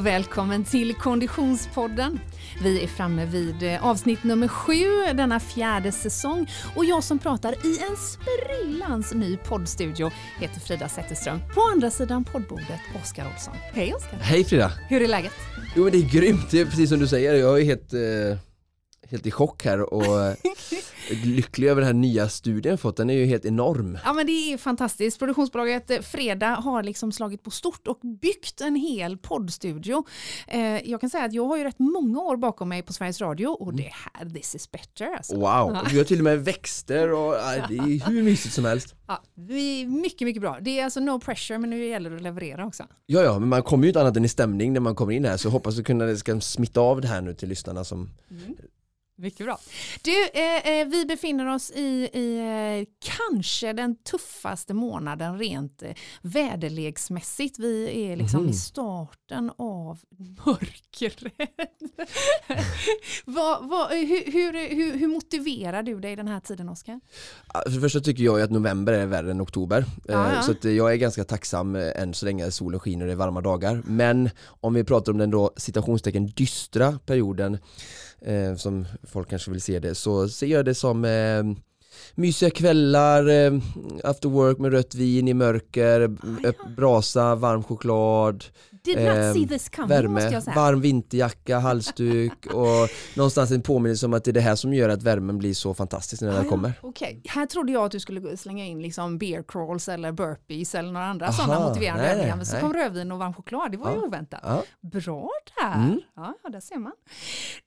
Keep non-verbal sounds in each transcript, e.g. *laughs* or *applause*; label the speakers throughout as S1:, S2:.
S1: och välkommen till Konditionspodden. Vi är framme vid eh, avsnitt nummer sju denna fjärde säsong och jag som pratar i en sprillans ny poddstudio heter Frida Zetterström. På andra sidan poddbordet Oskar Olsson. Hej Oskar!
S2: Hej Frida!
S1: Hur är läget?
S2: Jo men det är grymt, det är precis som du säger. Jag är helt, eh, helt i chock här och eh, *laughs* lycklig över den här nya studien fått. Den är ju helt enorm.
S1: Ja men det är fantastiskt. Produktionsbolaget eh, Freda har liksom slagit på stort och byggt en hel poddstudio. Eh, jag kan säga att jag har ju rätt många år bakom mig på Sveriges Radio och det här, this is better alltså.
S2: Wow! Och vi har till och med växter och *laughs* det är hur mysigt som helst.
S1: Ja, vi är mycket, mycket bra. Det är alltså no pressure men nu gäller det att leverera också.
S2: Ja, ja, men man kommer ju inte annat än i stämning när man kommer in här så hoppas att kunna det ska smitta av det här nu till lyssnarna som
S1: Mycket bra. Du, eh, eh, vi befinner oss i, i eh, kanske den tuffaste månaden rent eh, väderleksmässigt. Vi är liksom
S2: Mhm.
S1: i starten av mörkret. *laughs* vad, vad, hur, hur, hur, hur motiverar du dig den här tiden, Oskar?
S2: För det första tycker jag att november är värre än oktober.
S1: Ja,
S2: Eh,
S1: ja.
S2: Så att jag är ganska tacksam än så länge solen skiner och det är varma dagar. Men om vi pratar om den då citationstecken dystra perioden eh, som folk kanske vill se det. Så ser jag det som eh, mysiga kvällar, eh, after work med rött vin i mörker, öpp- brasa, varm choklad,
S1: Did not
S2: Ehm,
S1: see this coming, måste
S2: värme,
S1: jag säga.
S2: varm vinterjacka, halsduk *laughs* och någonstans en påminnelse om att det är det här som gör att värmen blir så fantastisk när den
S1: Ah, ja.
S2: kommer.
S1: Okej, här trodde jag att du skulle slänga in liksom beer crawls eller burpees eller några andra
S2: Aha,
S1: sådana motiverande
S2: nej,
S1: övningar. Men så
S2: nej.
S1: kom rödvin och varm choklad, det var ju
S2: Ja.
S1: oväntat.
S2: Ja.
S1: Bra där!
S2: Mm.
S1: Ja, ja, där ser man.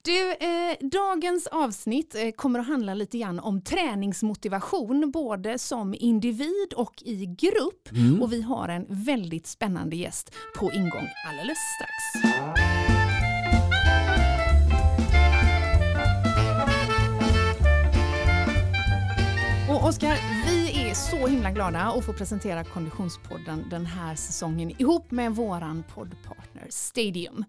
S1: Du, eh, dagens avsnitt eh, kommer att handla lite grann om träningsmotivation, både som individ och i grupp.
S2: Mm.
S1: Och vi har en väldigt spännande gäst på ingång igång alldeles strax. Och Oskar, vi är så himla glada att få presentera Konditionspodden den här säsongen ihop med våran poddpartner Stadium.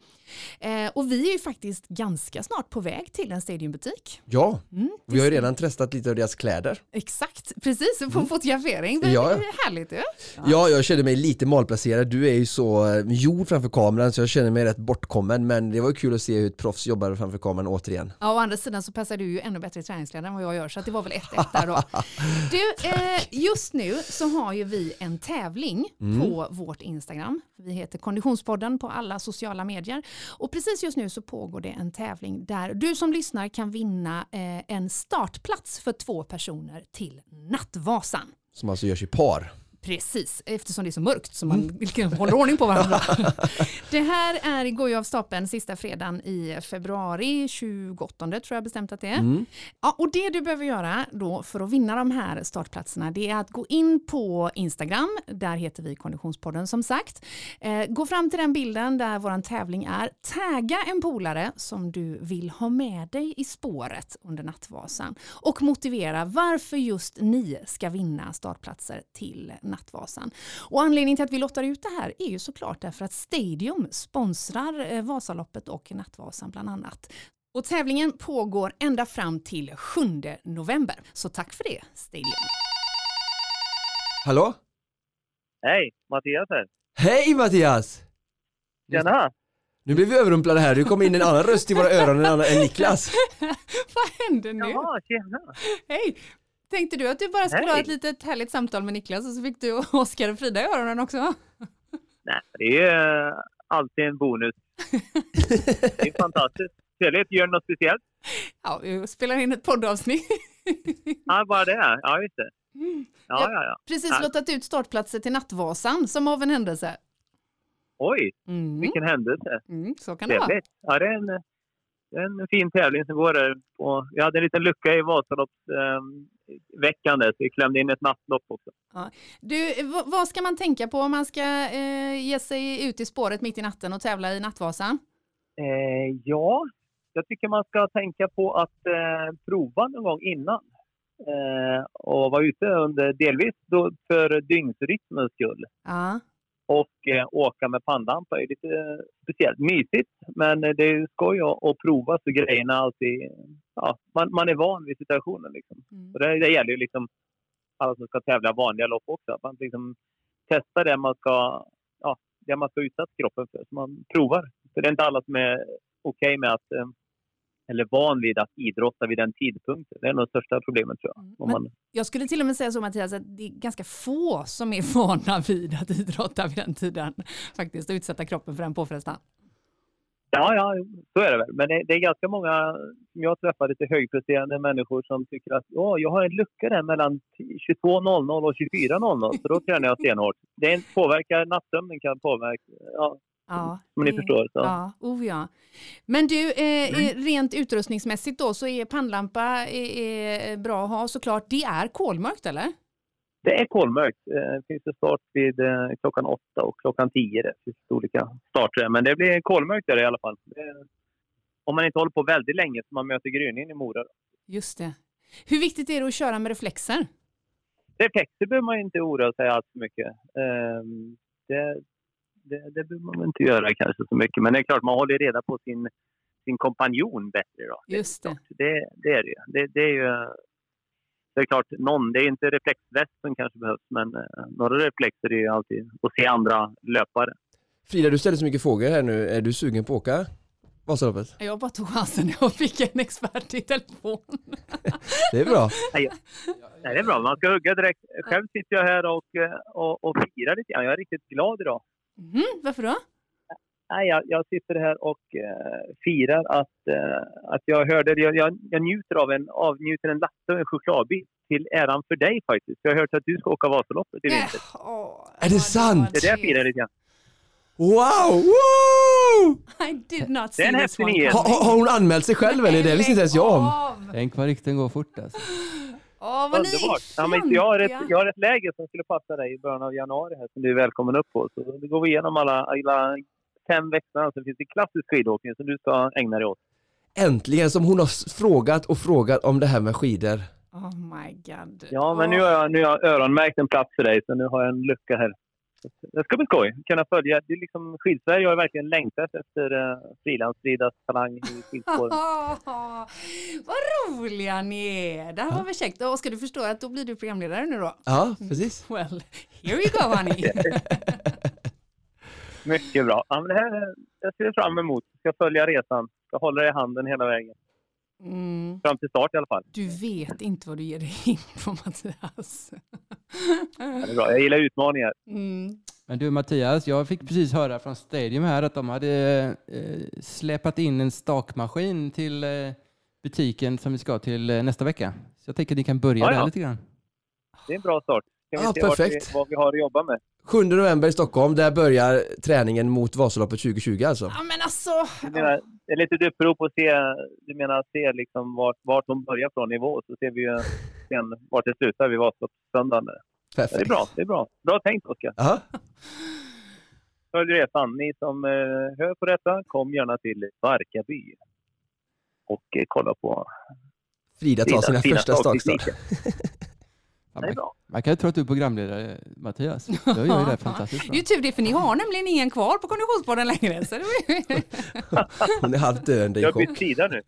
S1: Eh, och vi är ju faktiskt ganska snart på väg till en Stadiumbutik.
S2: Ja,
S1: Mm,
S2: vi har ju redan testat lite av deras kläder.
S1: Exakt, precis, på en fotografering. Det
S2: Mm. Ja.
S1: är härligt ju.
S2: Ja, jag känner mig lite malplacerad. Du är ju så eh, jord framför kameran så jag känner mig rätt bortkommen. Men det var kul att se hur ett proffs jobbar framför kameran återigen.
S1: Ja, å andra sidan så passar du ju ännu bättre i träningskläder än vad jag gör, så det var väl 1-1 där då. *laughs* Du, eh, just nu så har ju vi en tävling
S2: Mm.
S1: på vårt Instagram. Vi heter Konditionspodden på alla sociala medier. Och precis just nu så pågår det en tävling där du som lyssnar kan vinna eh, en startplats för två personer till Nattvasan.
S2: Som alltså görs i par.
S1: Precis, eftersom det är så mörkt så man mm. håller ordning på varandra. *laughs* det här är, går ju av stapeln sista fredagen i februari, 28 tror jag bestämt att det är.
S2: Mm.
S1: Ja, och det du behöver göra då för att vinna de här startplatserna det är att gå in på Instagram, där heter vi Konditionspodden som sagt. Eh, gå fram till den bilden där vår tävling är, tagga en polare som du vill ha med dig i spåret under Nattvasan och motivera varför just ni ska vinna startplatser till Nattvasan. Och anledningen till att vi lottar ut det här är ju såklart därför att Stadium sponsrar eh, Vasaloppet och Nattvasan bland annat. Och tävlingen pågår ända fram till 7 november. Så tack för det, Stadium.
S2: Hallå?
S3: Hej, Mattias här.
S2: Hej Mattias!
S3: Tjena!
S2: Nu blev vi överrumplade här. Du kom in en annan röst i våra öron än, Niklas. *laughs*
S1: Vad händer nu?
S3: Jaha, tjena!
S1: Hej! Tänkte du att du bara skulle
S3: Hej.
S1: ha ett litet härligt samtal med Niklas och så fick du Oskar och Frida i öronen också?
S3: Nej, det är alltid en bonus. *laughs* Det är fantastiskt. Trevligt. Gör något speciellt?
S1: Ja, vi spelar in ett poddavsnitt. *laughs*
S3: Ja, bara det. Ja, just det. Ja,
S1: Ja.
S3: ja, ja.
S1: Precis
S3: Ja.
S1: lottat ut startplatser till Nattvasan som av en händelse.
S3: Oj,
S1: Mm.
S3: vilken händelse.
S1: Mm, så kan det vara.
S3: Trevligt. Ja, det är en, en fin tävling som går där. På, vi hade en liten lucka i Vasaloppsveckan där, så vi klämde in ett nattlopp också.
S1: Du, v- vad ska man tänka på om man ska eh, ge sig ut i spåret mitt i natten och tävla i Nattvasan?
S3: Eh, ja, jag tycker man ska tänka på att eh, prova någon gång innan. Eh, och vara ute under, delvis då för dygnsrytmens skull.
S1: Ja.
S3: Och eh, åka med pannlampa är lite eh, speciellt mysigt. Men eh, det är skoj att, att prova så grejerna alltid... Ja, man, man är van vid situationen. Liksom.
S1: Mm.
S3: Och det, det gäller ju liksom alla som ska tävla vanliga lopp också. Att man liksom testar det man ska, ja, det man ska utsätta kroppen för. Så man provar För det är inte alla som är okej okay med att eh, eller van vid att idrotta vid den tidpunkten. Det är nog största problemet tror jag.
S1: Mm.
S3: Om man...
S1: Jag skulle till och med säga så Mattias, att det är ganska få som är *laughs* vana vid att idrotta vid den tiden. Faktiskt, och utsätta kroppen för den påfrestan.
S3: Ja, ja, så är det väl. Men det, det är ganska många som jag träffar, lite högpresterande människor som tycker att oh, jag har en lucka där mellan 22.00 och 24.00 så då tränar jag stenhårt. Det påverkar, nattsömnen kan påverka, ja,
S1: Ja,
S3: som ni förstår. Så.
S1: Ja, oh ja. Men du, eh, mm. rent utrustningsmässigt då så är pannlampa är, är bra att ha såklart. Det är kolmörkt eller?
S3: Det är kolmörkt. Det finns start vid eh, klockan åtta och klockan tio. Det finns olika starter. Men det blir kolmörkt där i alla fall. Om man inte håller på väldigt länge så man möter gryningen i Mora.
S1: Just det. Hur viktigt är det att köra med reflexer?
S3: Reflexer behöver man inte oroa sig allt för mycket. Ehm, det, det, det behöver man inte göra kanske så mycket. Men det är klart, man håller reda på sin, sin kompanjon bättre. Då.
S1: Just det.
S3: Det, det är det ju. Det, det är ju det är klart, någon, det är inte reflexväst som kanske behövs, men eh, några reflexer är ju alltid att se andra löpare.
S2: Frida, du ställer så mycket frågor här nu. Är du sugen på att åka Vasaloppet?
S1: Jag bara tog chansen jag fick en expert i telefon. *laughs*
S2: det är bra.
S3: Nej, det är bra. Man ska hugga direkt. Själv sitter jag här och, eh, och, och firar lite grann. Jag är riktigt glad idag.
S1: Mm, varför då?
S3: Nej, jag, jag sitter här och uh, firar att, uh, att jag hörde, jag, jag, jag njuter av en, avnjuter en latte och en chokladbit till äran för dig faktiskt. Jag har hört att du ska åka Vasaloppet i vinter.
S1: Äh, oh,
S2: är det sant?
S3: Det är det jag firar lite grann.
S2: Wow! Woo!
S1: I did not see
S3: det är en häftig nyhet.
S2: Har, har hon anmält sig själv eller? Det visste inte ens jag om.
S4: Tänk vad rykten går fort alltså.
S1: Åh, vad
S3: Underbart. Ja, men jag, har ett, jag har ett läger som skulle passa dig i början av januari här som du är välkommen upp på. Så då går vi igenom alla, alla fem veckorna. Så finns det klassisk skidåkning som du ska ägna dig åt.
S2: Äntligen som hon har frågat och frågat om det här med skidor.
S1: Oh my god.
S3: Ja, men nu har jag, nu har jag öronmärkt en plats för dig så nu har jag en lucka här. Det ska bli skoj. Kunna följa. Det är liksom, Skidsverige har verkligen längtat efter uh, frilansridas talang i skidspåren. *laughs*
S1: Vad roliga ni är! Det här var väl käckt. Och ska du förstå att då blir du programledare nu då?
S2: Ja, precis.
S1: Well, here you go honey. *laughs*
S3: Mycket bra. Ja, men det här jag ser fram emot. Jag ska följa resan. Jag hålla dig i handen hela vägen.
S1: Mm.
S3: Fram till start i alla fall.
S1: Du vet inte vad du ger dig in på Mattias.
S3: Ja, det är bra. Jag gillar utmaningar.
S1: Mm.
S4: Men du Mattias, jag fick precis höra från Stadium här att de hade eh, släpat in en stakmaskin till eh, butiken som vi ska till eh, nästa vecka. Så jag tänker att ni kan börja
S3: Ja,
S4: där
S3: ja.
S4: lite grann.
S3: Det är en bra start. Kan vi
S2: Ja,
S3: se vart vi,
S2: perfekt.
S3: vad vi har att jobba med.
S2: 7 november i Stockholm, där börjar träningen mot Vasaloppet 2020 alltså.
S1: Ja men alltså.
S3: Du menar, det är lite upprop att se, du menar se liksom vart, vart de börjar från nivå så ser vi ju sen vart det slutar vid Vasaloppssöndagen. Det
S2: Perfekt.
S3: är bra, det är bra. Bra tänkt Oskar.
S2: Ja, *laughs*
S3: Följ resan. Ni som eh, hör på detta, kom gärna till Barkarby och eh, kolla på
S2: Frida tar sina
S3: fina
S2: första stakstart. *laughs*
S4: Ja,
S3: Det är
S4: man,
S3: bra.
S4: man kan ju tro att du är programledare Mattias. *laughs* Du gör ju det fantastiskt
S1: Det
S4: bra.
S1: är ju tur det för ni har nämligen ingen kvar på Konditionspodden längre. Så det.
S2: Hon *laughs* är halvt döende i
S3: Jag har
S2: chock.
S3: bytt sida nu.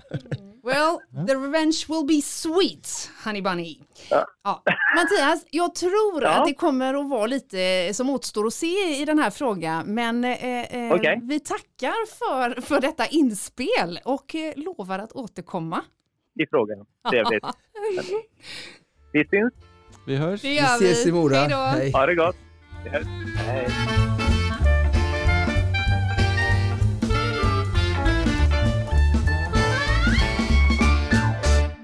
S1: Well, the revenge will be sweet, honey bunny.
S3: Ja.
S1: Ja. Mattias, jag tror
S3: Ja.
S1: att det kommer att vara lite som återstår att se i den här frågan, men eh, eh,
S3: Okej.
S1: vi tackar för, för detta inspel och eh, lovar att återkomma.
S3: i frågan. Trevligt. *laughs* Vi syns.
S4: Vi hörs.
S1: Det
S2: Vi
S1: gör vi.
S2: ses i Mora.
S1: Hej då.
S2: Hej.
S3: Ha det gott. Hej.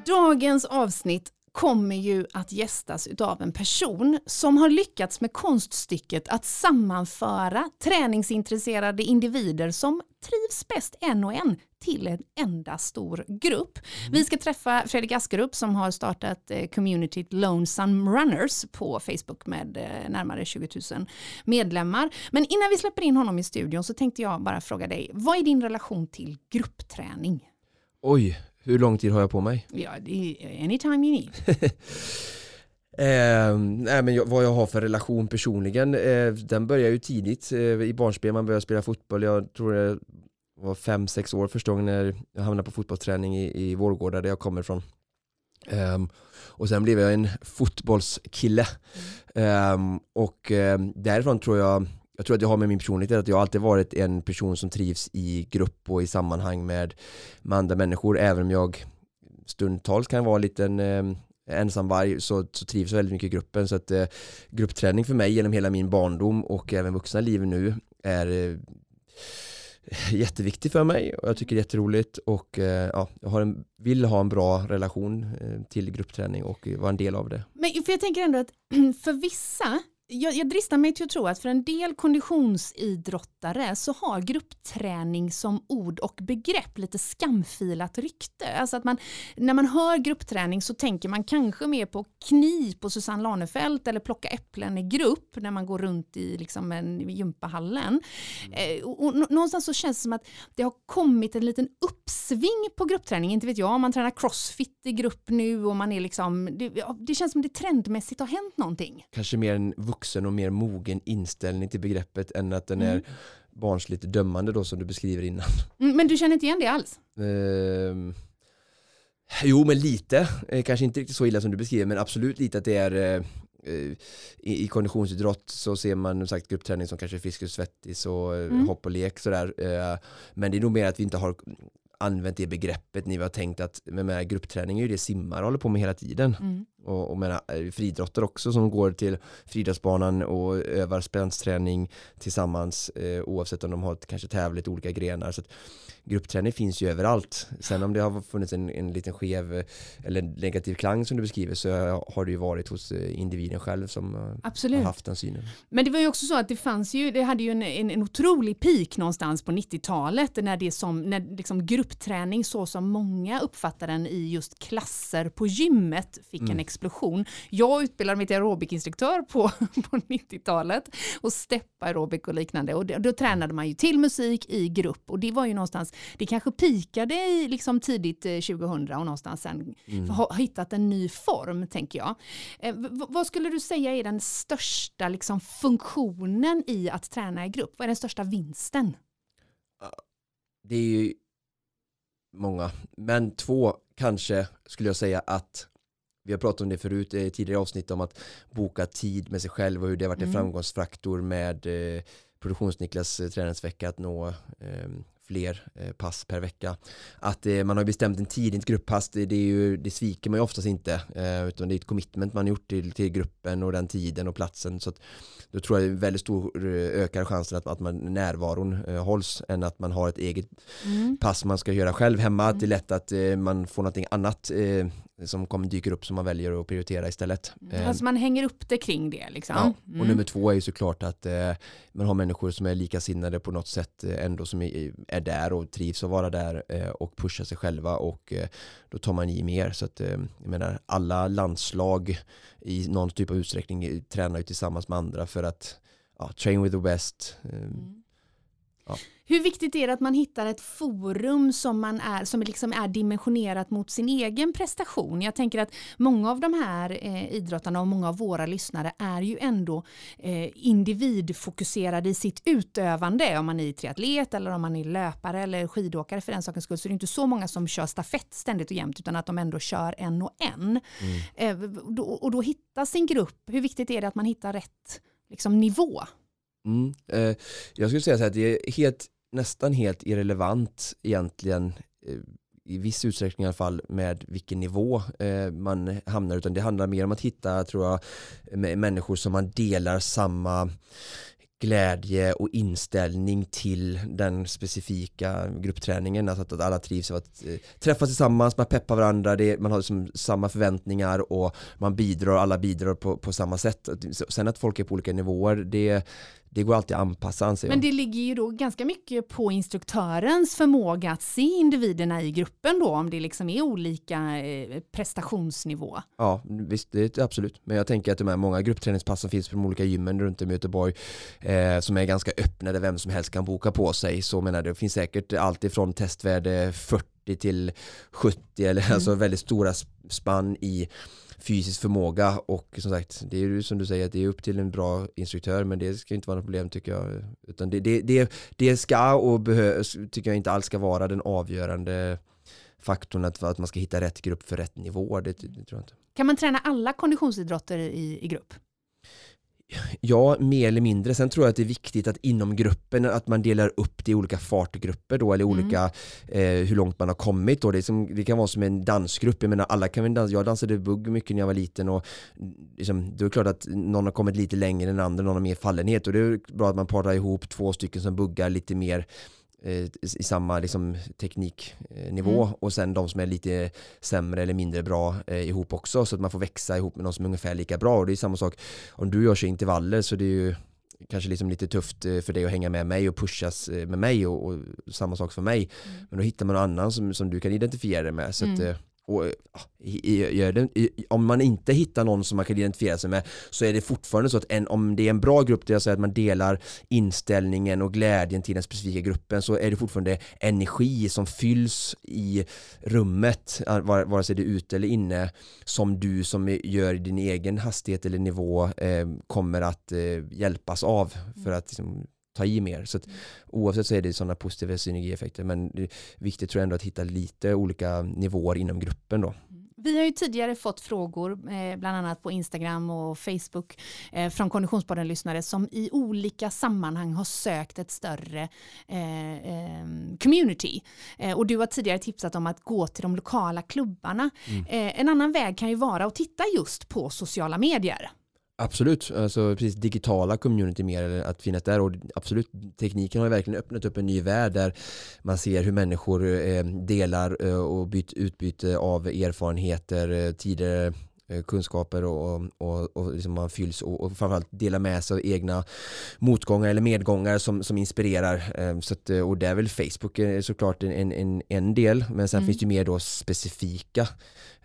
S1: Dagens avsnitt kommer ju att gästas av en person som har lyckats med konststycket att sammanföra träningsintresserade individer som trivs bäst en och en till en enda stor grupp. Vi ska träffa Fredrik Askerup som har startat eh, communityt Lonesome Runners på Facebook med eh, närmare 20 000 medlemmar. Men innan vi släpper in honom i studion så tänkte jag bara fråga dig, vad är din relation till gruppträning?
S2: Oj, hur lång tid har jag på mig?
S1: Ja, det är anytime you need. *laughs*
S2: Eh, nej, men jag, vad jag har för relation personligen, eh, den börjar ju tidigt eh, i barnspel, man börjar spela fotboll, jag tror jag var fem sex år första gången när jag hamnade på fotbollsträning i, i Vårgårda där jag kommer ifrån. Um, och sen blev jag en fotbollskille. Um, och um, därifrån tror jag jag tror att jag har med min personlighet att jag alltid varit en person som trivs i grupp och i sammanhang med, med andra människor även om jag stundtals kan vara en liten um, ensamvarg så, så trivs jag väldigt mycket i gruppen så att uh, gruppträning för mig genom hela min barndom och även vuxna liv nu är uh, *laughs* jätteviktig för mig och jag tycker det är jätteroligt och eh, ja, jag har en, vill ha en bra relation eh, till gruppträning och vara en del av det.
S1: Men för jag tänker ändå att *clears throat* för vissa jag, jag dristar mig till att tro att för en del konditionsidrottare så har gruppträning som ord och begrepp lite skamfilat rykte. Alltså att man, när man hör gruppträning så tänker man kanske mer på knip och Susanne Lanefelt eller plocka äpplen i grupp när man går runt i liksom en gympahallen. Mm. Eh, och, och, någonstans så känns det som att det har kommit en liten uppsving på gruppträning. Inte vet jag, om man tränar crossfit i grupp nu och man är liksom, det, det känns som det trendmässigt har hänt någonting.
S2: Kanske mer en vuxen och mer mogen inställning till begreppet än att den mm. är barnsligt dömande då som du beskriver innan.
S1: Mm, men du känner inte igen det alls?
S2: Eh, jo, men lite. Eh, kanske inte riktigt så illa som du beskriver, men absolut lite att det är eh, i, i konditionsidrott så ser man sagt gruppträning som kanske Friskis och Svettis och eh, mm. hopp och lek sådär. Eh, men det är nog mer att vi inte har använt det begreppet ni har tänkt att med, med gruppträning är ju det simmare håller på med hela tiden. Mm. Och, och menar, eh, friidrottare också som går till friidrottsbanan och övar spänsträning tillsammans eh, oavsett om de har kanske tävlat i olika grenar. Så att, gruppträning finns ju överallt. Sen om det har funnits en, en liten skev eh, eller negativ klang som du beskriver så har det ju varit hos eh, individen själv som Absolut. har haft den synen.
S1: Men det var ju också så att det fanns ju, det hade ju en, en, en otrolig peak någonstans på 90-talet när det som, när liksom gruppträning så som många uppfattar den i just klasser på gymmet fick mm. en explosion. Jag utbildade mig till aerobikinstruktör på, *laughs* på 90-talet och step aerobic och liknande och då, då tränade man ju till musik i grupp och det var ju någonstans det kanske pikade i liksom tidigt 2000 eh, och någonstans sen mm. har hittat en ny form, tänker jag. Eh, vad skulle du säga är den största liksom, funktionen i att träna i grupp? Vad är den största vinsten?
S2: Det är ju många, men två kanske skulle jag säga att vi har pratat om det förut i tidigare avsnitt om att boka tid med sig själv och hur det har varit en mm. framgångsfaktor med eh, Produktionsniklas eh, träningsvecka att nå eh, fler eh, pass per vecka. Att eh, man har bestämt en tid, ett grupppass, det, det, är ju, det sviker man ju oftast inte. Eh, utan det är ett commitment man har gjort till, till gruppen och den tiden och platsen. Så att, då tror jag det är väldigt stor ökar chansen att, att man, närvaron eh, hålls än att man har ett eget mm. pass man ska göra själv hemma. Mm. Det är lätt att eh, man får någonting annat eh, som kommer dyker upp som man väljer att prioritera istället.
S1: Mm. Alltså man hänger upp det kring det liksom.
S2: Ja. Och mm. nummer två är ju såklart att man har människor som är likasinnade på något sätt ändå som är, är där och trivs att vara där eh, och pushar sig själva och eh, då tar man i mer. Så att eh, jag menar alla landslag i någon typ av utsträckning tränar ju tillsammans med andra för att ja, train with the best. Mm.
S1: Ja. Hur viktigt är det att man hittar ett forum som, man är, som liksom är dimensionerat mot sin egen prestation? Jag tänker att många av de här eh, idrottarna och många av våra lyssnare är ju ändå eh, individfokuserade i sitt utövande. Om man är triatlet eller om man är löpare eller skidåkare för den sakens skull så är det inte så många som kör stafett ständigt och jämt utan att de ändå kör en och en. Mm. Eh, och då hitta sin grupp, hur viktigt är det att man hittar rätt liksom, nivå?
S2: Mm, eh, jag skulle säga så här att det är helt, nästan helt irrelevant egentligen eh, i viss utsträckning i alla fall med vilken nivå eh, man hamnar utan det handlar mer om att hitta tror jag människor som man delar samma glädje och inställning till den specifika gruppträningen. Alltså att alla trivs av att eh, träffas tillsammans, man peppar varandra, det, man har liksom samma förväntningar och man bidrar, alla bidrar på, på samma sätt. Sen att folk är på olika nivåer, det, det går alltid att anpassa anser
S1: jag. Men det ligger ju då ganska mycket på instruktörens förmåga att se individerna i gruppen då, om det liksom är olika eh, prestationsnivå.
S2: Ja, visst, det är absolut. Men jag tänker att de här många gruppträningspass som finns på de olika gymmen runt om i Göteborg, eh, som är ganska öppna där vem som helst kan boka på sig, så menar det finns säkert allt ifrån testvärde 40 till 70 eller mm. alltså väldigt stora spann i fysisk förmåga och som sagt, det är ju som du säger, att det är upp till en bra instruktör men det ska inte vara något problem tycker jag. Utan det, det, det, det ska och behövs, tycker jag inte alls ska vara den avgörande faktorn att, att man ska hitta rätt grupp för rätt nivå. Det, det tror jag inte.
S1: Kan man träna alla konditionsidrotter i, i grupp?
S2: Ja, mer eller mindre. Sen tror jag att det är viktigt att inom gruppen att man delar upp det i olika fartgrupper då eller
S1: Mm.
S2: olika eh, hur långt man har kommit då. Det, som, det kan vara som en dansgrupp. Jag menar alla kan väl dansa. Jag dansade bugg mycket när jag var liten och liksom, då är det klart att någon har kommit lite längre än andra, någon har mer fallenhet och det är bra att man parar ihop två stycken som buggar lite mer i samma liksom, tekniknivå
S1: Mm.
S2: och sen de som är lite sämre eller mindre bra eh, ihop också så att man får växa ihop med någon som är ungefär lika bra och det är samma sak om du gör sig intervaller så det är ju kanske liksom lite tufft eh, för dig att hänga med mig och pushas eh, med mig och, och samma sak för mig
S1: Mm.
S2: men då hittar man någon annan som, som du kan identifiera dig med så att,
S1: Mm.
S2: eh, och, eh, i- i- i- om man inte hittar någon som man kan identifiera sig med så är det fortfarande så att en, om det är en bra grupp där jag säger att man delar inställningen och glädjen till den specifika gruppen så är det fortfarande energi som fylls i rummet, eh, vare sig det är ute eller inne, som du som gör din egen hastighet eller nivå eh, kommer att eh, hjälpas av för att liksom, ta i mer. Så att, oavsett så är det sådana positiva synergieffekter men det är viktigt tror jag ändå att hitta lite olika nivåer inom gruppen då.
S1: Vi har ju tidigare fått frågor, eh, bland annat på Instagram och Facebook, eh, från Konditionspodden-lyssnare som i olika sammanhang har sökt ett större eh, eh, community. Och du har tidigare tipsat om att gå till de lokala klubbarna. Eh, en annan väg kan ju vara att titta just på sociala medier.
S2: Absolut, alltså precis digitala community mer eller att finnas där och absolut tekniken har ju verkligen öppnat upp en ny värld där man ser hur människor eh, delar eh, och byt, utbyte av erfarenheter, eh, tidigare kunskaper och, och, och liksom man fylls och, och framförallt delar med sig av egna motgångar eller medgångar som, som inspirerar. Eh, Så att, eh, och det är väl Facebook eh, såklart en, en, en del men sen
S1: Mm.
S2: finns det mer då specifika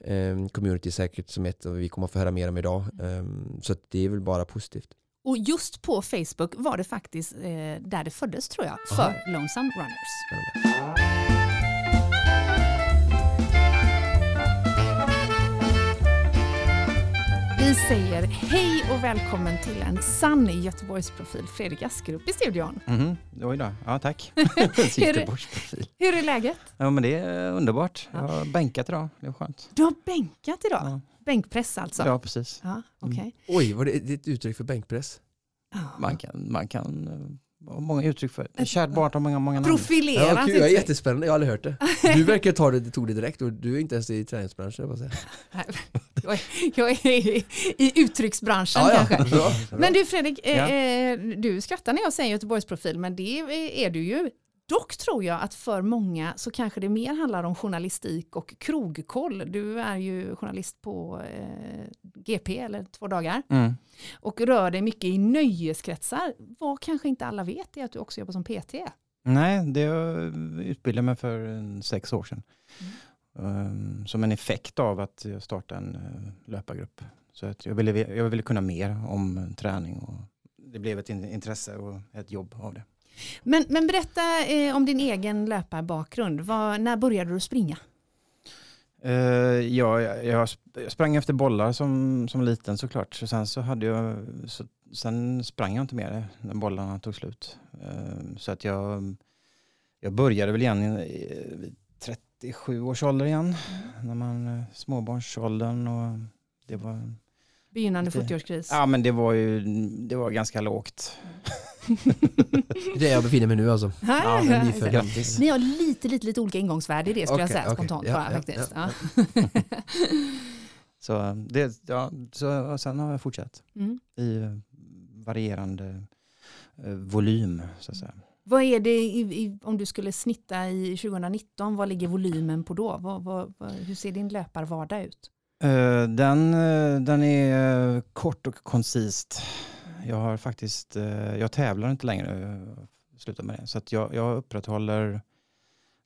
S2: eh, community säkert som ett vi kommer att få höra mer om idag. Eh, Så det är väl bara positivt.
S1: Och just på Facebook var det faktiskt eh, där det föddes tror jag, för Lonesome Runners. Vi säger hej och välkommen till en sann Göteborgsprofil, Fredrik Askerup i studion.
S5: Mhm, oj då. Ja, tack. *laughs*
S1: Är det-
S5: Göteborgsprofil.
S1: Hur är läget?
S5: Ja, men det är underbart. Jag har bänkat idag. Det är skönt.
S1: Du har bänkat idag?
S5: Ja,
S1: Bänkpress alltså?
S5: ja precis.
S1: Ja, okej.
S2: Oj, var det ett uttryck för bänkpress?
S1: Ja.
S5: Man kan, man kan eh, många uttryck för det. Kärt barn har många, många namn.
S1: Profilerat
S2: Ja, kul, jag är jättespännande, jag har aldrig hört det. *laughs* Du verkar ta det, tog det direkt och du är inte ens i träningsbranschen. Jag säga. *laughs*
S1: Jag är, jag är i, i uttrycksbranschen
S2: Ja, ja.
S1: kanske.
S2: Bra.
S1: Men du Fredrik, eh,
S5: Ja.
S1: eh, du skrattar när jag säger Göteborgsprofil, men det är du ju. Dock tror jag att för många så kanske det mer handlar om journalistik och krogkoll. Du är ju journalist på eh, GP eller två dagar
S5: Mm.
S1: och rör dig mycket i nöjeskretsar. Vad kanske inte alla vet är att du också jobbar som PT.
S5: Nej, det jag utbildade mig för en sex år sedan. Um, som en effekt av att jag startade en uh, löpargrupp. Så att jag, ville, jag ville kunna mer om uh, träning och det blev ett in- intresse och ett jobb av det.
S1: Men, men berätta eh, om din egen löparbakgrund. Vad, när började du springa?
S5: Uh, ja, jag, jag sp- jag sprang efter bollar som, som liten såklart. Så sen så hade jag, så, sen sprang jag inte mer när bollarna tog slut. Uh, så att jag, jag började väl igen vid 37 års ålder igen. När man, uh, småbarnsåldern och det var,
S1: Begynnande
S5: Det-
S1: 40-årskris.
S5: ja men det var ju, det var ganska lågt.
S2: Det är jag befinner mig nu alltså.
S5: Ja,
S2: Jag är
S1: ja,
S2: nyfödd.
S5: Grattis.
S1: Ni har lite, lite, lite olika ingångsvärde i det skulle jag
S2: Okej,
S1: säga spontant
S2: Ja,
S1: bara
S2: ja,
S1: faktiskt.
S2: ja,
S1: Ja.
S5: Så, det, ja, så sen har jag fortsatt
S1: Mm.
S5: i varierande eh, volym så att säga.
S1: Vad är det i, i, om du skulle snitta i 2019, vad ligger volymen på då? Vad, vad, vad, hur ser din löparvardag ut?
S5: Eh, Den, eh, den är eh, kort och koncist. Jag har faktiskt, eh, jag tävlar inte längre, eh, slutar med det. Så att jag, jag upprätthåller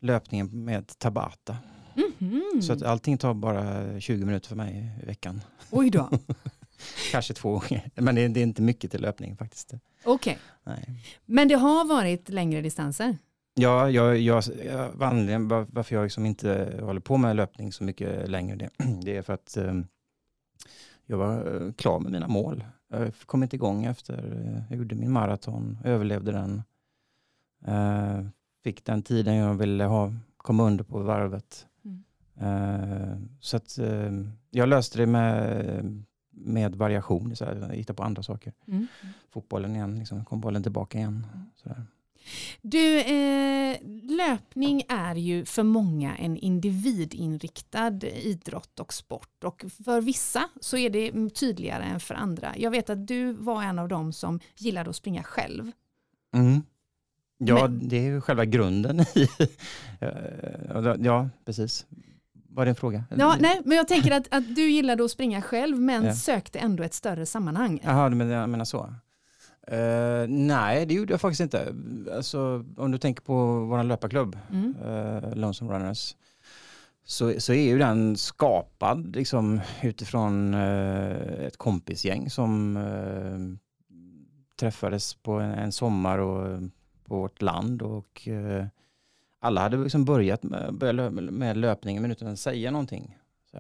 S5: löpningen med Tabata.
S1: Mhm.
S5: Så att allting tar bara 20 minuter för mig i veckan.
S1: Oj då, *laughs*
S5: Kanske två gånger. Men det är, det är inte mycket till löpning faktiskt.
S1: okej.
S5: Nej.
S1: Men det har varit längre distanser?
S5: Ja, jag, jag, jag, anledningen var- varför jag liksom inte håller på med löpning så mycket längre, det, *clears throat* det är för att eh, jag var klar med mina mål. Jag kom inte igång efter, eh, jag gjorde min maraton, överlevde den. Eh, fick den tiden jag ville ha, kom under på varvet.
S1: Mm.
S5: Eh, så att eh, jag löste det med, med variation, så här, hitta på andra saker.
S1: Mm.
S5: Fotbollen igen, liksom, kom bollen tillbaka igen. Så där.
S1: Du, eh, löpning är ju för många en individinriktad idrott och sport och för vissa så är det tydligare än för andra. Jag vet att du var en av dem som gillade att springa själv.
S5: Mm. Ja,
S1: Men-
S5: det är ju själva grunden i... *laughs* Ja, precis. Var det en fråga?
S1: Ja, nej, men jag tänker att, att du gillade att springa själv men
S5: Ja.
S1: sökte ändå ett större sammanhang.
S5: Jaha, du menar, jag menar så? Eh, nej, det gjorde jag faktiskt inte. Alltså, om du tänker på vår löparklubb,
S1: Mm.
S5: uh, Lonesome Runners, så, så är ju den skapad liksom, utifrån eh, ett kompisgäng som eh, träffades på en, en sommar och, på vårt land och eh, alla hade liksom börjat med, börjat med löpningen men utan att säga någonting. Så.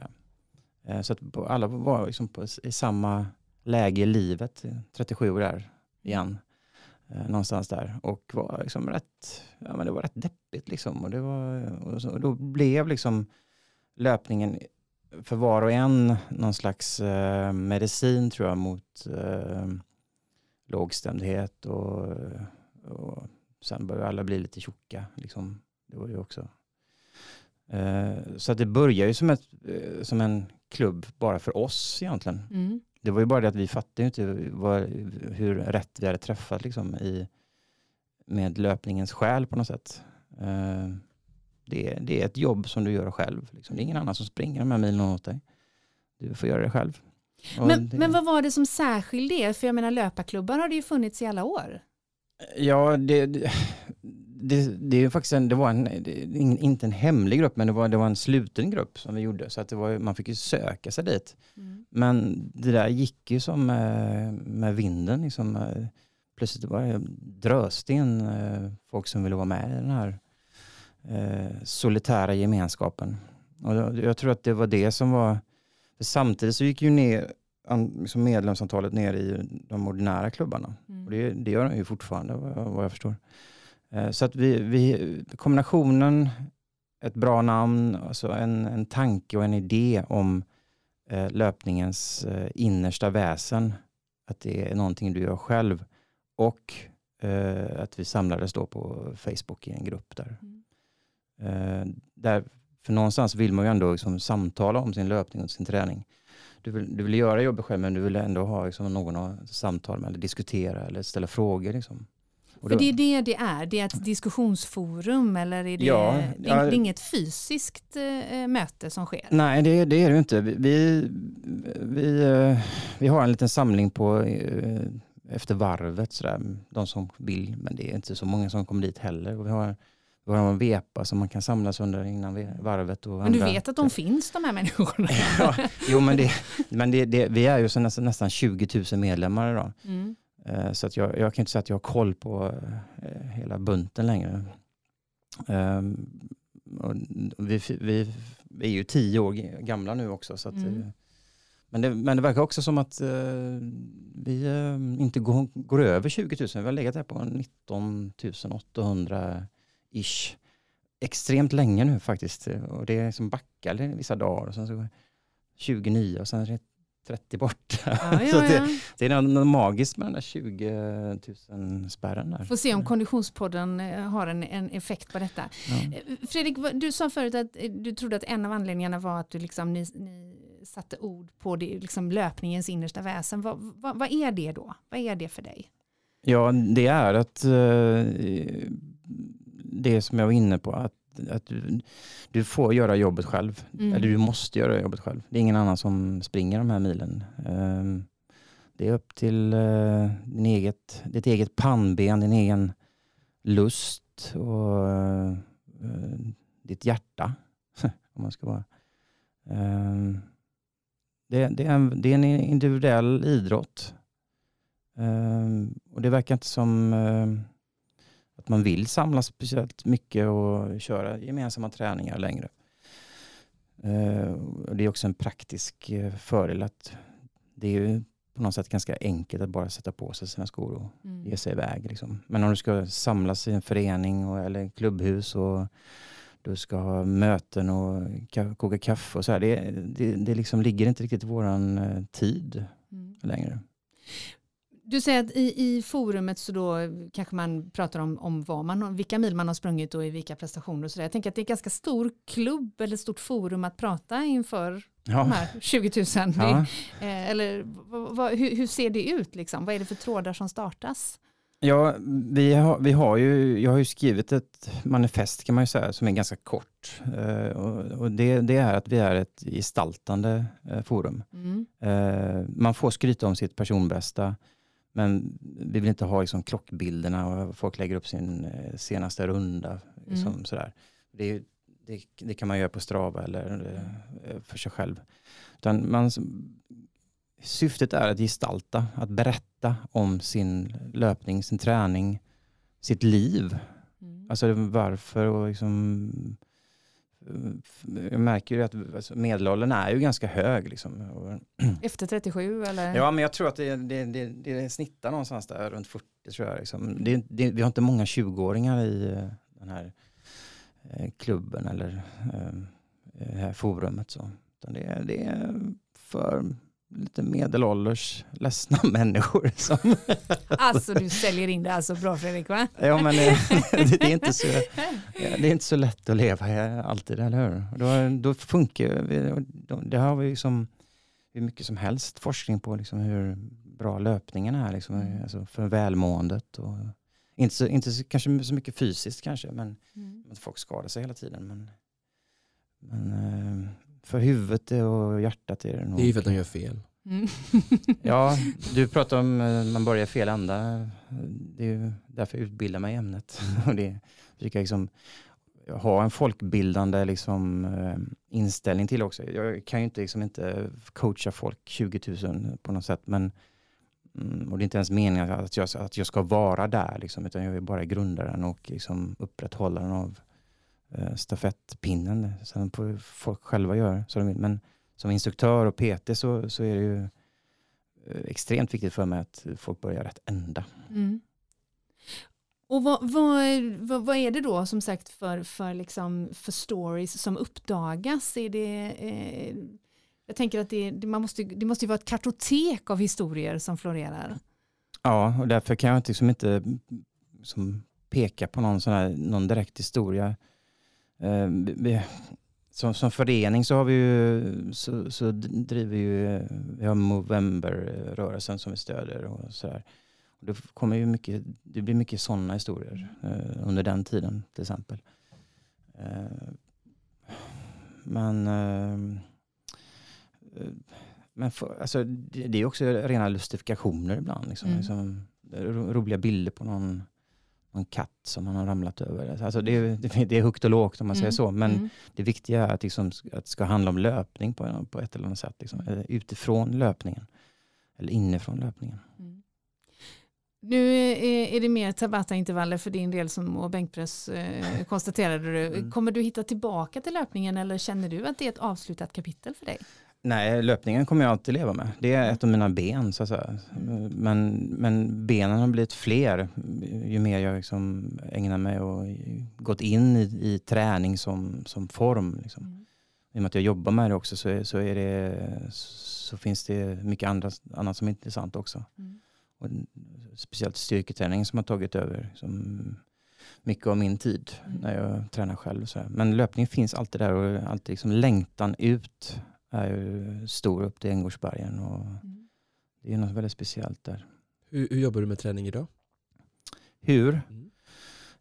S5: Eh, så att alla var liksom på, i samma läge i livet, 37 år där igen. Eh, någonstans där och var liksom rätt, ja men det var rätt deppigt liksom och det var, och, så, och då blev liksom löpningen för var och en någon slags eh, medicin tror jag mot eh, lågstämdhet och, och sen började alla bli lite tjocka liksom. Det var ju också. Eh, så att det började ju som, ett, eh, som en klubb bara för oss egentligen.
S1: Mm.
S5: Det var ju bara det att vi fattade inte vad, hur rätt vi hade träffat liksom, i, med löpningens själ på något sätt. Eh, det, är- det är ett jobb som du gör själv. Liksom. Det är ingen annan som springer de här milen åt dig. Du får göra det själv.
S1: Men,
S5: det,
S1: men vad var det som särskilde er? För jag menar löparklubbar har det ju funnits i alla år.
S5: Ja, det, det, det, är faktiskt en, det var en, ingen- inte en hemlig grupp, men det var, det var en sluten grupp som vi gjorde. Så att det var, man fick ju söka sig dit. Men det där gick ju som med, med vinden. Liksom. eh, Plötsligt var det dröste in eh, folk som ville vara med i den här eh, solitära gemenskapen. Och jag, tror att det var det som var... Samtidigt så gick ju ner, liksom medlemsantalet ner i de ordinära klubbarna.
S1: Mm.
S5: Och det, det gör de ju fortfarande vad jag, vad jag förstår. Eh, Så att vi, vi, kombinationen, ett bra namn, alltså en, en tanke och en idé om eh, löpningens eh, innersta väsen, att det är någonting du gör själv och att vi samlades då på Facebook i en grupp där.
S1: Mm.
S5: Där för någonstans vill man ju ändå liksom samtala om sin löpning och sin träning. Du vill, du vill göra jobbet själv men du vill ändå ha liksom någon att samtala med eller diskutera eller ställa frågor. Liksom.
S1: För
S5: då-
S1: det är det det är, det är ett diskussionsforum eller är det,
S5: Ja,
S1: det, är, det är inget fysiskt eh, möte som sker?
S5: Nej, det, det är det inte. Vi, vi, vi, eh, vi har en liten samling på efter varvet, sådär, de som vill, men det är inte så många som kommer dit heller. Och vi har, vi har en vepa som man kan samlas under innan varvet. Och
S1: Men du
S5: andra-
S1: vet att de finns de här människorna? *laughs*
S5: ja, jo, men, det, *laughs* men det, det, vi är ju så nästan, nästan 20 000 medlemmar idag.
S1: Mm.
S5: Eh, Så att jag, jag kan inte säga att jag har koll på eh, hela bunten längre. Ehm, vi, vi, vi är ju tio år gamla nu också. Så att,
S1: Mm.
S5: eh, men, det, men det verkar också som att vi inte går, går över 20 000. Vi har legat där på 19 800 ish. Extremt länge nu faktiskt. Och det är som backar vissa dagar. Och sen så 29 och sen är det 30 bort. *laughs*
S1: Ja, ja,
S5: det, det är något magiskt med den där 20 000 spärren där.
S1: Får se om Konditionspodden eh, har en, en effekt på detta. Eh, Fredrik, du sa förut att eh, du trodde att en av anledningarna var att du liksom, ni, ni satte ord på det, liksom löpningens innersta väsen. Vad, vad, vad är det då? Vad är det för dig?
S5: Ja, det är att det som jag var inne på, att, att du, du får göra jobbet själv.
S1: Mm.
S5: Eller du måste göra jobbet själv. Det är ingen annan som springer de här milen. Ehm, Det är upp till eh, din eget, ditt eget pannben, din egen lust och eh, ditt hjärta. *laughs* om man ska vara. Ehm, Det, det, är en, det är en individuell idrott. Ehm, och det verkar inte som ehm, att man vill samlas speciellt mycket och köra gemensamma träningar längre. Och det är också en praktisk eh, fördel att det är ju på något sätt ganska enkelt att bara sätta på sig sina skor och
S1: Mm.
S5: ge sig iväg. Liksom. Men om du ska samlas i en förening och, eller klubbhus och du ska ha möten och ka- koka kaffe och så här. Det, det, det liksom ligger inte riktigt i våran eh, tid
S1: Mm.
S5: längre.
S1: Du säger att i, i forumet så då kanske man pratar om, om vad man, vilka mil man har sprungit och i vilka prestationer och så där. Jag tänker att det är en ganska stor klubb eller stort forum att prata inför de
S5: Ja.
S1: här 20 000. Det,
S5: Ja.
S1: eh, eller vad, hur, hur ser det ut liksom? Vad är det för trådar som startas?
S5: Ja, vi har, vi har ju, jag har ju skrivit ett manifest kan man ju säga som är ganska kort. Eh, och och det, det är att vi är ett gestaltande eh, forum.
S1: Mm.
S5: Eh, man får skryta om sitt personbästa men vi vill inte ha liksom, klockbilderna och folk lägger upp sin eh, senaste runda. Liksom,
S1: Mm.
S5: sådär. Det, det, det kan man göra på Strava eller eh, för sig själv. Utan man, syftet är att gestalta, att berätta om sin löpning, sin träning, sitt liv.
S1: Mm.
S5: Alltså varför och liksom jag märker ju att alltså, medelåldern är ju ganska hög. Liksom.
S1: Efter 37 eller?
S5: Ja, men jag tror att det, det, det, det snittar någonstans där runt 40 tror jag. Liksom. Det, det, vi har inte många 20-åringar i eh, den här eh, klubben eller eh, det här forumet. Så. Utan det, det är för lite medelålders ledsna *laughs* människor. Som,
S1: Alltså du säljer in det alltså bra Fredrik va?
S5: ja, men det, *laughs* det, är inte så, det är inte så lätt att leva alltid, eller hur? Då, då funkar det har vi som hur mycket som helst forskning på liksom hur bra löpningen är liksom,
S1: Mm.
S5: alltså för välmåendet. Och, inte så, inte så, kanske så mycket fysiskt kanske, men
S1: Mm.
S5: att folk skadar sig hela tiden. Men, men eh, för huvudet och hjärtat är det nog.
S2: Det är ju för att de gör fel.
S1: Mm. *laughs*
S5: Ja, *laughs* du pratar om eh, man börjar fel ända. Det är ju därför jag utbildar mig i ämnet. *laughs* Och det, försöka liksom ha en folkbildande liksom, eh, inställning till också. Jag kan ju inte, liksom inte coacha folk 20 000 på något sätt. Men, mm, och det är inte ens meningen att jag, att jag ska vara där. Liksom, utan jag är bara grundaren och liksom upprätthållaren av stafettpinnen. Sen får folk själva göra så de vill. Men som instruktör och PT så, så är det ju eh, extremt viktigt för mig att folk börjar rätt ända.
S1: Mm. Och vad, vad, vad, vad är det då som sagt för, för, liksom, för stories som uppdagas? Är det, eh, jag tänker att det, det, man måste, det måste ju vara ett kartotek av historier som florerar.
S5: Ja, och därför kan jag inte, liksom inte mm, som peka på någon, sån här, någon direkt historia. Eh, vi- som, som förening så har vi ju, så, så driver vi ju, vi har Movember-rörelsen som vi stöder och sådär. Det kommer ju mycket, det blir mycket sådana historier eh, under den tiden till exempel. Eh, men eh, men för, alltså, det, det är också rena lustifikationer ibland. Liksom,
S1: Mm.
S5: liksom, ro, roliga bilder på någon, någon katt som man har ramlat över. Alltså, det, är- det, det är högt och lågt om man säger
S1: Mm.
S5: så. Men
S1: Mm.
S5: det viktiga är att, liksom, att det ska handla om löpning på, på ett eller annat sätt. Liksom, eller utifrån löpningen. Eller inifrån löpningen.
S1: Mm. Nu är, är det mer Tabata-intervaller för din del som och bänkpress eh, konstaterade du. *laughs*
S5: Mm.
S1: Kommer du hitta tillbaka till löpningen eller känner du att det är ett avslutat kapitel för dig?
S5: Nej, löpningen kommer jag alltid leva med. Det är ett av mina ben så att säga. Men, men benen har blivit fler ju mer jag liksom ägnar mig och gått in i, i träning som, som form. Liksom.
S1: Mm.
S5: I och med att jag jobbar med det också så, är, så, är det, så finns det mycket andra, annat som är intressant också.
S1: Mm.
S5: Och speciellt styrketräning som har tagit över som mycket av min tid
S1: Mm.
S5: när jag tränar själv. Så här. Men löpningen finns alltid där och alltid liksom längtan ut är ju stor upp till Änggårdsbergen och
S1: Mm.
S5: det är något väldigt speciellt där.
S2: Hur, hur jobbar du med träning idag?
S5: Hur?
S2: Mm.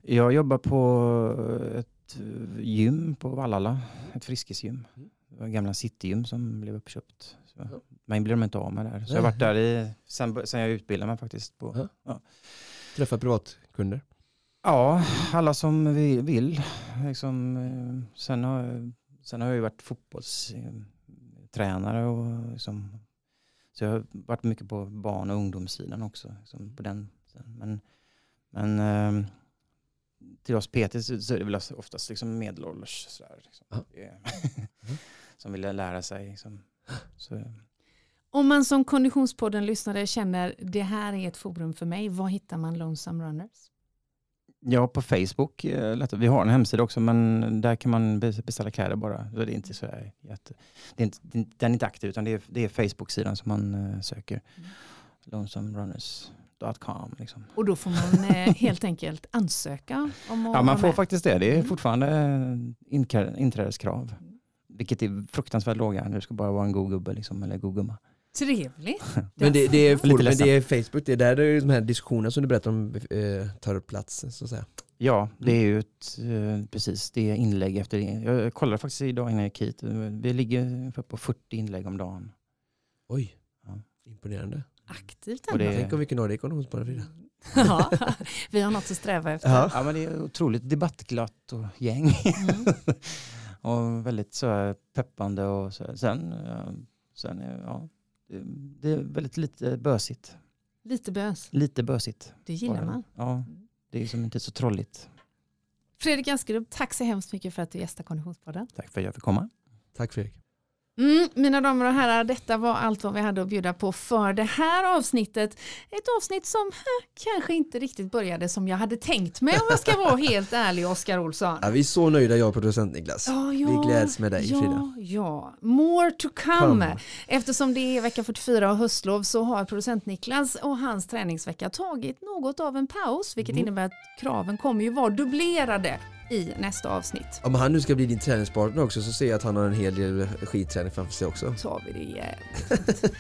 S5: Jag jobbar på ett gym på Vallala, ett friskisgym.
S2: Mm.
S5: Gamla Citygym som blev uppköpt. Så
S2: Ja.
S5: mig blev de inte av med där. Så jag har varit där i, sen, sen jag utbildade mig faktiskt. På,
S2: Träffa privatkunder?
S5: Ja, alla som vi vill. Liksom, eh, sen, har, sen har jag ju varit fotbollstränare och liksom, så jag har varit mycket på barn och ungdomssidan också. Liksom, på den. Men, men eh, till oss PT så, så är det väl oftast liksom medelålders sådär, liksom. Är- *laughs* som vill lära sig. Liksom. Så,
S1: Om man som Konditionspodden lyssnare känner det här är ett forum för mig, var hittar man Lonesome Runners?
S5: Ja, på Facebook. eh, Vi har en hemsida också, men där kan man be- beställa kläder bara. Det är inte så jätte... det är inte, den är inte aktiv, utan det är, det är Facebook-sidan som man eh, söker. Lonesomerunners.com. Liksom.
S1: Och då får man eh, *laughs* helt enkelt ansöka om att
S5: Ja, man får
S1: med.
S5: faktiskt det. Det är
S1: Mm.
S5: fortfarande inträdeskrav. Vilket är fruktansvärt låga. Du ska bara vara en god gubbe liksom, eller god gumma.
S1: Trevligt. *laughs*
S2: Men det, det, är,
S5: Lite
S2: for, men det är Facebook, det är där det är de här diskussionerna som du berättar om eh, tar plats så att säga.
S5: Ja, det är ju ett, eh, precis det är inlägg efter det. Jag kollade faktiskt idag innan jag gick hit. Vi ligger på 40 inlägg om dagen.
S2: Oj,
S5: Ja.
S2: imponerande.
S1: Aktivt
S5: Och det-
S1: ändå.
S2: Tänk om vi kunde ha det i Kondomspodden Frida. *laughs*
S1: Ja, vi har något att sträva efter.
S2: Ja.
S5: Ja, men det är otroligt debattglatt och gäng.
S1: Mm. *laughs*
S5: och väldigt så här peppande och så. här. Sen, ja, sen är- ja, det, är väldigt lite bösigt.
S1: Lite bös,
S5: Lite bösigt.
S1: det gillar
S5: bara.
S1: man.
S5: Ja, det är som inte så trolligt.
S1: Fredrik Askerup, tack så hemskt mycket för att du gästade Konditionspodden.
S5: Tack för att jag fick komma.
S2: Tack Fredrik.
S1: Mm, mina damer och herrar, detta var allt vad vi hade att bjuda på för det här avsnittet. Ett avsnitt som eh, kanske inte riktigt började som jag hade tänkt mig om jag ska vara helt ärlig, Oskar Olsson.
S2: Ja, vi är så nöjda jag och producent Niklas.
S1: Ja,
S2: Vi gläds med dig,
S1: ja,
S2: Frida.
S1: Ja, more to come.
S2: Come.
S1: Eftersom det är vecka 44 och höstlov så har producent Niklas och hans träningsvecka tagit något av en paus, vilket
S2: Mm.
S1: innebär att kraven kommer ju vara dubblerade i nästa avsnitt.
S2: Om han nu ska bli din träningspartner också så ser jag att han har en hel del skitträning framför sig också.
S1: Så har vi det jävligt.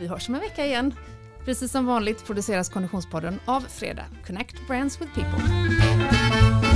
S1: Vi hörs om en vecka igen. Precis som vanligt produceras Konditionspodden av Fredag. Connect Brands with People.